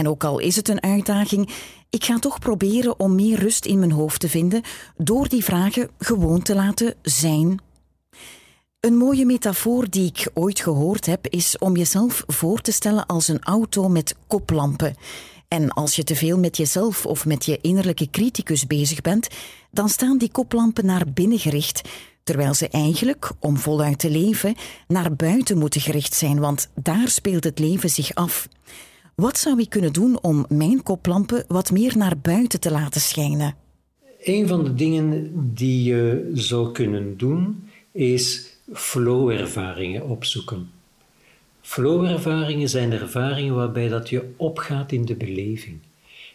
[SPEAKER 1] En ook al is het een uitdaging, ik ga toch proberen om meer rust in mijn hoofd te vinden door die vragen gewoon te laten zijn. Een mooie metafoor die ik ooit gehoord heb is om jezelf voor te stellen als een auto met koplampen. En als je te veel met jezelf of met je innerlijke criticus bezig bent, dan staan die koplampen naar binnen gericht, terwijl ze eigenlijk, om voluit te leven, naar buiten moeten gericht zijn, want daar speelt het leven zich af. Wat zou ik kunnen doen om mijn koplampen wat meer naar buiten te laten schijnen?
[SPEAKER 2] Een van de dingen die je zou kunnen doen is flow-ervaringen opzoeken. Flow-ervaringen zijn ervaringen waarbij dat je opgaat in de beleving.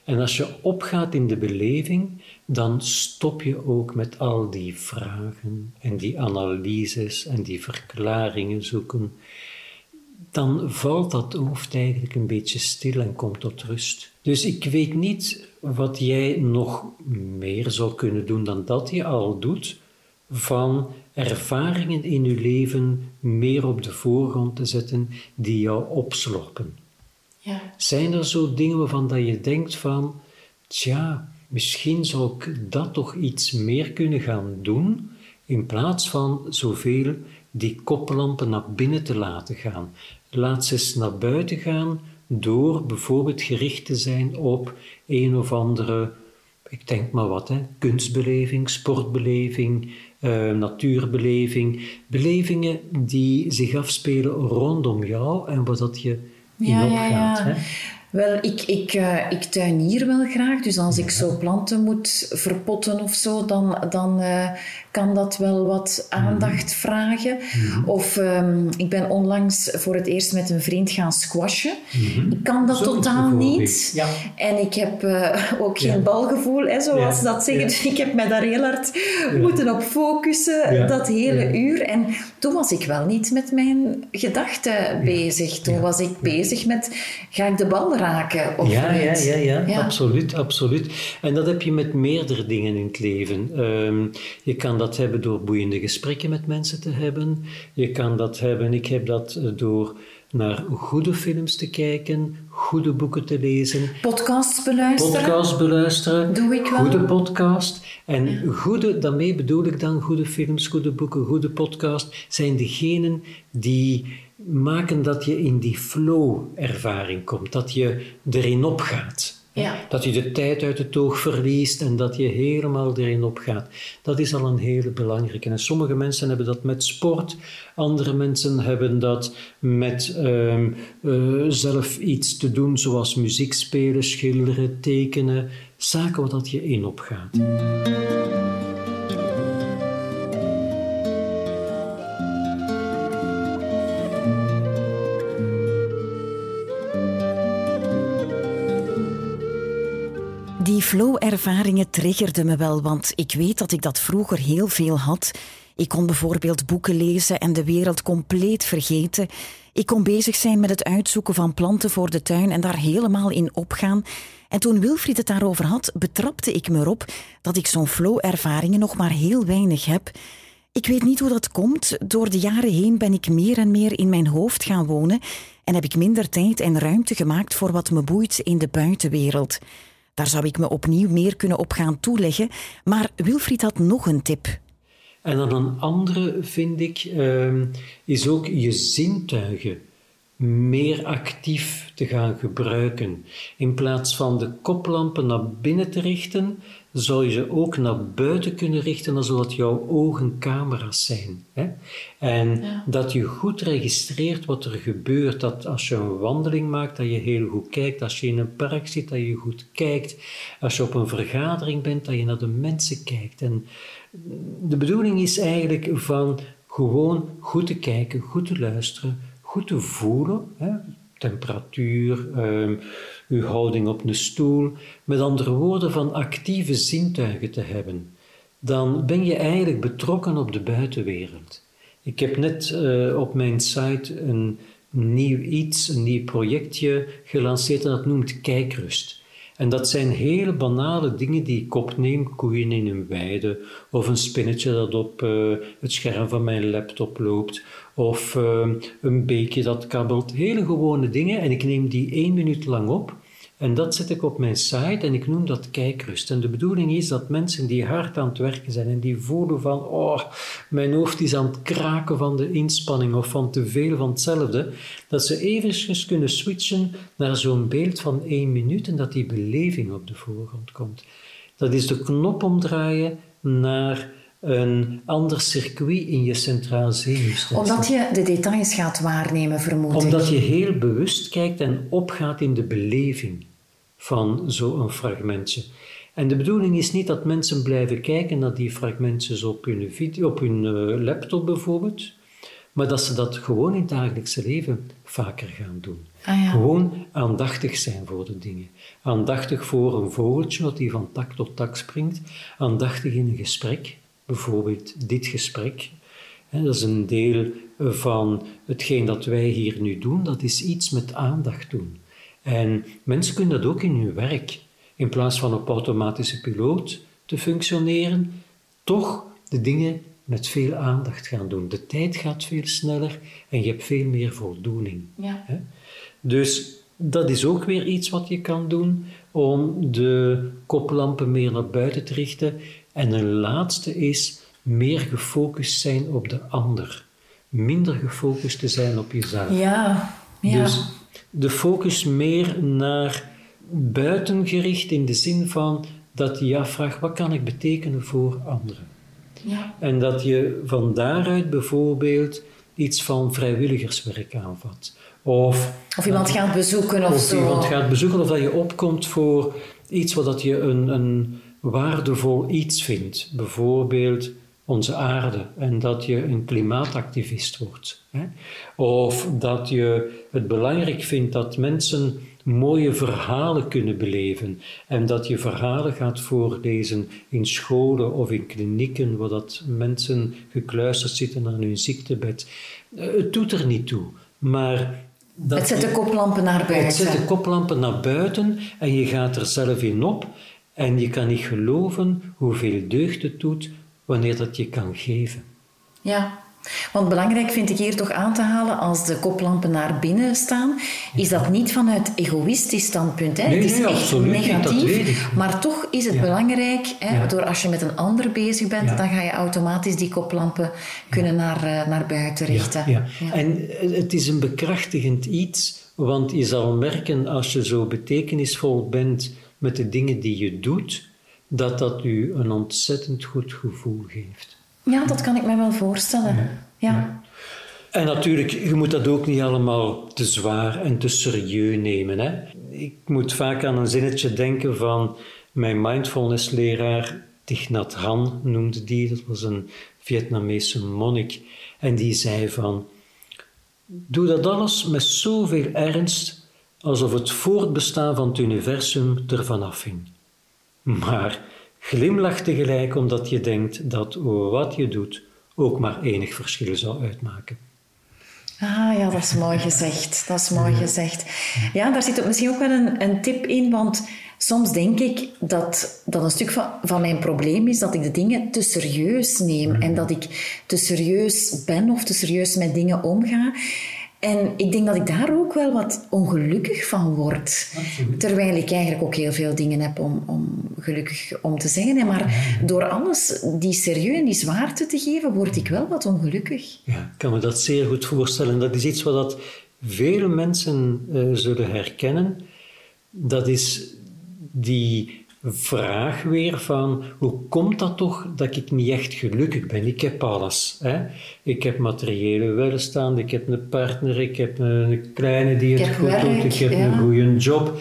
[SPEAKER 2] En als je opgaat in de beleving, dan stop je ook met al die vragen en die analyses en die verklaringen zoeken dan valt dat hoofd eigenlijk een beetje stil en komt tot rust. Dus ik weet niet wat jij nog meer zou kunnen doen dan dat je al doet, van ervaringen in je leven meer op de voorgrond te zetten die jou opslorpen.
[SPEAKER 3] Ja.
[SPEAKER 2] Zijn er zo dingen waarvan dat je denkt van, tja, misschien zou ik dat toch iets meer kunnen gaan doen, in plaats van zoveel die koplampen naar binnen te laten gaan. Laat ze eens naar buiten gaan door bijvoorbeeld gericht te zijn op een of andere, ik denk maar wat, hè, kunstbeleving, sportbeleving, uh, natuurbeleving. Belevingen die zich afspelen rondom jou en waar dat je in
[SPEAKER 3] Ja, ja,
[SPEAKER 2] opgaat.
[SPEAKER 3] ja.
[SPEAKER 2] Hè?
[SPEAKER 3] Wel, ik, ik, eh, ik tuinier wel graag. Dus als ik zo planten moet verpotten of zo, dan, dan eh, kan dat wel wat aandacht vragen. Of ehm, ik ben onlangs voor het eerst met een vriend gaan squashen. Ik kan dat totaal niet.
[SPEAKER 2] Ja.
[SPEAKER 3] En ik heb eh, ook geen
[SPEAKER 2] Ja.
[SPEAKER 3] balgevoel, hè, zoals
[SPEAKER 2] Ja.
[SPEAKER 3] dat zeggen. Dus ik heb mij daar heel hard moeten op focussen, dat hele uur. En toen was ik wel niet met mijn gedachten bezig. Toen was ik bezig met, ga ik de bal raken of
[SPEAKER 2] Ja, ja, ja, Ja. absoluut, absoluut. En dat heb je met meerdere dingen in het leven. Ehm, je kan dat hebben door boeiende gesprekken met mensen te hebben. Je kan dat hebben, ik heb dat eh, door naar goede films te kijken, goede boeken te lezen,
[SPEAKER 3] Podcasts beluisteren.
[SPEAKER 2] podcast beluisteren.
[SPEAKER 3] Doe ik wel.
[SPEAKER 2] Goede podcast. En goede, daarmee bedoel ik dan goede films, goede boeken, goede podcast, zijn degenen die maken dat je in die flow-ervaring komt, dat je erin opgaat.
[SPEAKER 3] Ja.
[SPEAKER 2] Dat je de tijd uit het oog verliest en dat je helemaal erin opgaat. Dat is al een hele belangrijke. En sommige mensen hebben dat met sport, andere mensen hebben dat met ehm, eh, zelf iets te doen, zoals muziek spelen, schilderen, tekenen, zaken waar dat je in opgaat.
[SPEAKER 1] Flow-ervaringen triggerden me wel, want ik weet dat ik dat vroeger heel veel had. Ik kon bijvoorbeeld boeken lezen en de wereld compleet vergeten. Ik kon bezig zijn met het uitzoeken van planten voor de tuin en daar helemaal in opgaan. En toen Wilfried het daarover had, betrapte ik me erop dat ik zo'n flow-ervaringen nog maar heel weinig heb. Ik weet niet hoe dat komt. Door de jaren heen ben ik meer en meer in mijn hoofd gaan wonen en heb ik minder tijd en ruimte gemaakt voor wat me boeit in de buitenwereld. Daar zou ik me opnieuw meer kunnen op gaan toeleggen, maar Wilfried had nog een tip.
[SPEAKER 2] En dan een andere, vind ik, ehm, is ook je zintuigen meer actief te gaan gebruiken. In plaats van de koplampen naar binnen te richten, zou je ze ook naar buiten kunnen richten, zodat jouw ogen camera's zijn. Hè? En dat je goed registreert wat er gebeurt. Dat als je een wandeling maakt, dat je heel goed kijkt. Als je in een park zit, dat je goed kijkt. Als je op een vergadering bent, dat je naar de mensen kijkt. En de bedoeling is eigenlijk van gewoon goed te kijken, goed te luisteren, goed te voelen. Hè? Temperatuur, ehm, uw houding op een stoel. Met andere woorden, van actieve zintuigen te hebben. Dan ben je eigenlijk betrokken op de buitenwereld. Ik heb net eh, op mijn site een nieuw iets, een nieuw projectje gelanceerd en dat noemt Kijkrust. En dat zijn hele banale dingen die ik opneem, koeien in een weide, of een spinnetje dat op eh, het scherm van mijn laptop loopt, of eh, een beekje dat kabbelt. Hele gewone dingen en ik neem die één minuut lang op. En dat zet ik op mijn site en ik noem dat kijkrust. En de bedoeling is dat mensen die hard aan het werken zijn en die voelen van, oh, mijn hoofd is aan het kraken van de inspanning of van te veel van hetzelfde, dat ze eventjes kunnen switchen naar zo'n beeld van één minuut en dat die beleving op de voorgrond komt. Dat is de knop omdraaien naar een ander circuit in je centraal zenuwstelsel.
[SPEAKER 3] Omdat je de details gaat waarnemen, vermoed ik.
[SPEAKER 2] Omdat je heel bewust kijkt en opgaat in de beleving van zo'n fragmentje. En de bedoeling is niet dat mensen blijven kijken naar die fragmentjes op hun, video, op hun eh, laptop bijvoorbeeld, maar dat ze dat gewoon in het dagelijkse leven vaker gaan doen.
[SPEAKER 3] Ah, ja.
[SPEAKER 2] Gewoon aandachtig zijn voor de dingen. Aandachtig voor een vogeltje dat die van tak tot tak springt. Aandachtig in een gesprek, bijvoorbeeld dit gesprek. Dat is een deel van hetgeen dat wij hier nu doen. Dat is iets met aandacht doen. En mensen kunnen dat ook in hun werk. In plaats van op automatische piloot te functioneren, toch de dingen met veel aandacht gaan doen. De tijd gaat veel sneller en je hebt veel meer voldoening.
[SPEAKER 3] Ja.
[SPEAKER 2] Dus dat is ook weer iets wat je kan doen om de koplampen meer naar buiten te richten. En een laatste is meer gefocust zijn op de ander. Minder gefocust te zijn op jezelf.
[SPEAKER 3] Ja, ja.
[SPEAKER 2] Dus de focus meer naar buiten gericht in de zin van dat je afvraagt, wat kan ik betekenen voor anderen?
[SPEAKER 3] ja.
[SPEAKER 2] En dat je van daaruit bijvoorbeeld iets van vrijwilligerswerk aanvat. Of,
[SPEAKER 3] Of iemand gaat bezoeken of,
[SPEAKER 2] of
[SPEAKER 3] zo.
[SPEAKER 2] iemand gaat bezoeken, of dat je opkomt voor iets wat dat je een, een waardevol iets vindt. Bijvoorbeeld onze aarde en dat je een klimaatactivist wordt. Hè? Of dat je het belangrijk vindt dat mensen mooie verhalen kunnen beleven en dat je verhalen gaat voorlezen in scholen of in klinieken waar dat mensen gekluisterd zitten aan hun ziektebed. Eh, het doet er niet toe, maar
[SPEAKER 1] dat het zet de koplampen naar buiten.
[SPEAKER 2] Het zet de koplampen naar buiten en je gaat er zelf in op en je kan niet geloven hoeveel deugd het doet wanneer dat je kan geven.
[SPEAKER 1] Ja, want belangrijk vind ik hier toch aan te halen, als de koplampen naar binnen staan, is dat niet vanuit egoïstisch standpunt. Hè?
[SPEAKER 2] Nee,
[SPEAKER 1] het is
[SPEAKER 2] nee,
[SPEAKER 1] echt negatief, maar toch is het belangrijk, hè, door als je met een ander bezig bent, dan ga je automatisch die koplampen kunnen naar, uh, naar buiten richten.
[SPEAKER 2] Ja, En het is een bekrachtigend iets, want je zal merken als je zo betekenisvol bent met de dingen die je doet, dat dat u een ontzettend goed gevoel geeft.
[SPEAKER 1] Ja, dat kan ik me wel voorstellen. Ja.
[SPEAKER 2] En natuurlijk, je moet dat ook niet allemaal te zwaar en te serieus nemen. Hè? Ik moet vaak aan een zinnetje denken van mijn mindfulness-leraar, Thich Nhat Han noemde die, dat was een Vietnamese monnik. En die zei van, doe dat alles met zoveel ernst alsof het voortbestaan van het universum ervan afhing. Maar glimlach tegelijk omdat je denkt dat wat je doet ook maar enig verschil zou uitmaken.
[SPEAKER 1] Ah ja, dat is mooi gezegd. Dat is mooi gezegd. Ja, daar zit ook misschien ook wel een, een tip in, want soms denk ik dat dat een stuk van, van mijn probleem is dat ik de dingen te serieus neem en dat ik te serieus ben of te serieus met dingen omga. En ik denk dat ik daar ook wel wat ongelukkig van word. Terwijl ik eigenlijk ook heel veel dingen heb om, om gelukkig om te zeggen. Maar door alles die serieus en die zwaarte te geven, word ik wel wat ongelukkig.
[SPEAKER 2] Ja, ik kan me dat zeer goed voorstellen. Dat is iets wat dat vele mensen uh, zullen herkennen. Dat is die vraag weer van hoe komt dat toch dat ik niet echt gelukkig ben? Ik heb alles. Hè? Ik heb materiële welstand, ik heb een partner, ik heb een kleine die het goed doet, ik heb een goede job.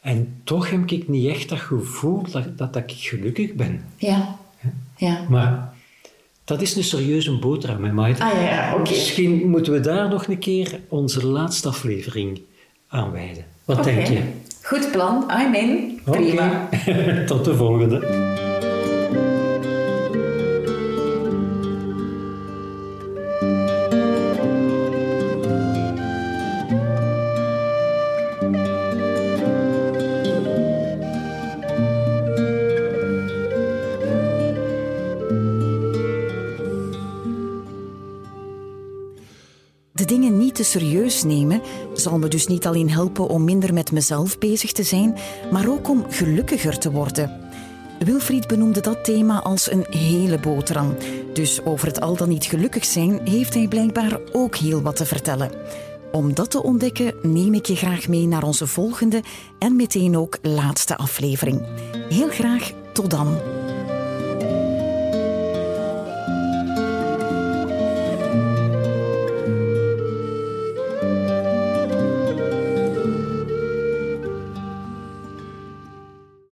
[SPEAKER 2] En toch heb ik niet echt dat gevoel dat, dat, dat ik gelukkig ben.
[SPEAKER 1] Ja. ja.
[SPEAKER 2] Maar dat is een serieuze boterham, hè, Maite.
[SPEAKER 1] Ah ja, oké.
[SPEAKER 2] Misschien moeten we daar nog een keer onze laatste aflevering aan wijden. Wat denk je?
[SPEAKER 1] Goed plan, I'm in. Prima.
[SPEAKER 2] Tot de volgende.
[SPEAKER 4] dingen niet te serieus nemen zal me dus niet alleen helpen om minder met mezelf bezig te zijn, maar ook om gelukkiger te worden. Wilfried benoemde dat thema als een hele boterham. Dus over het al dan niet gelukkig zijn heeft hij blijkbaar ook heel wat te vertellen. Om dat te ontdekken neem ik je graag mee naar onze volgende en meteen ook laatste aflevering. Heel graag tot dan.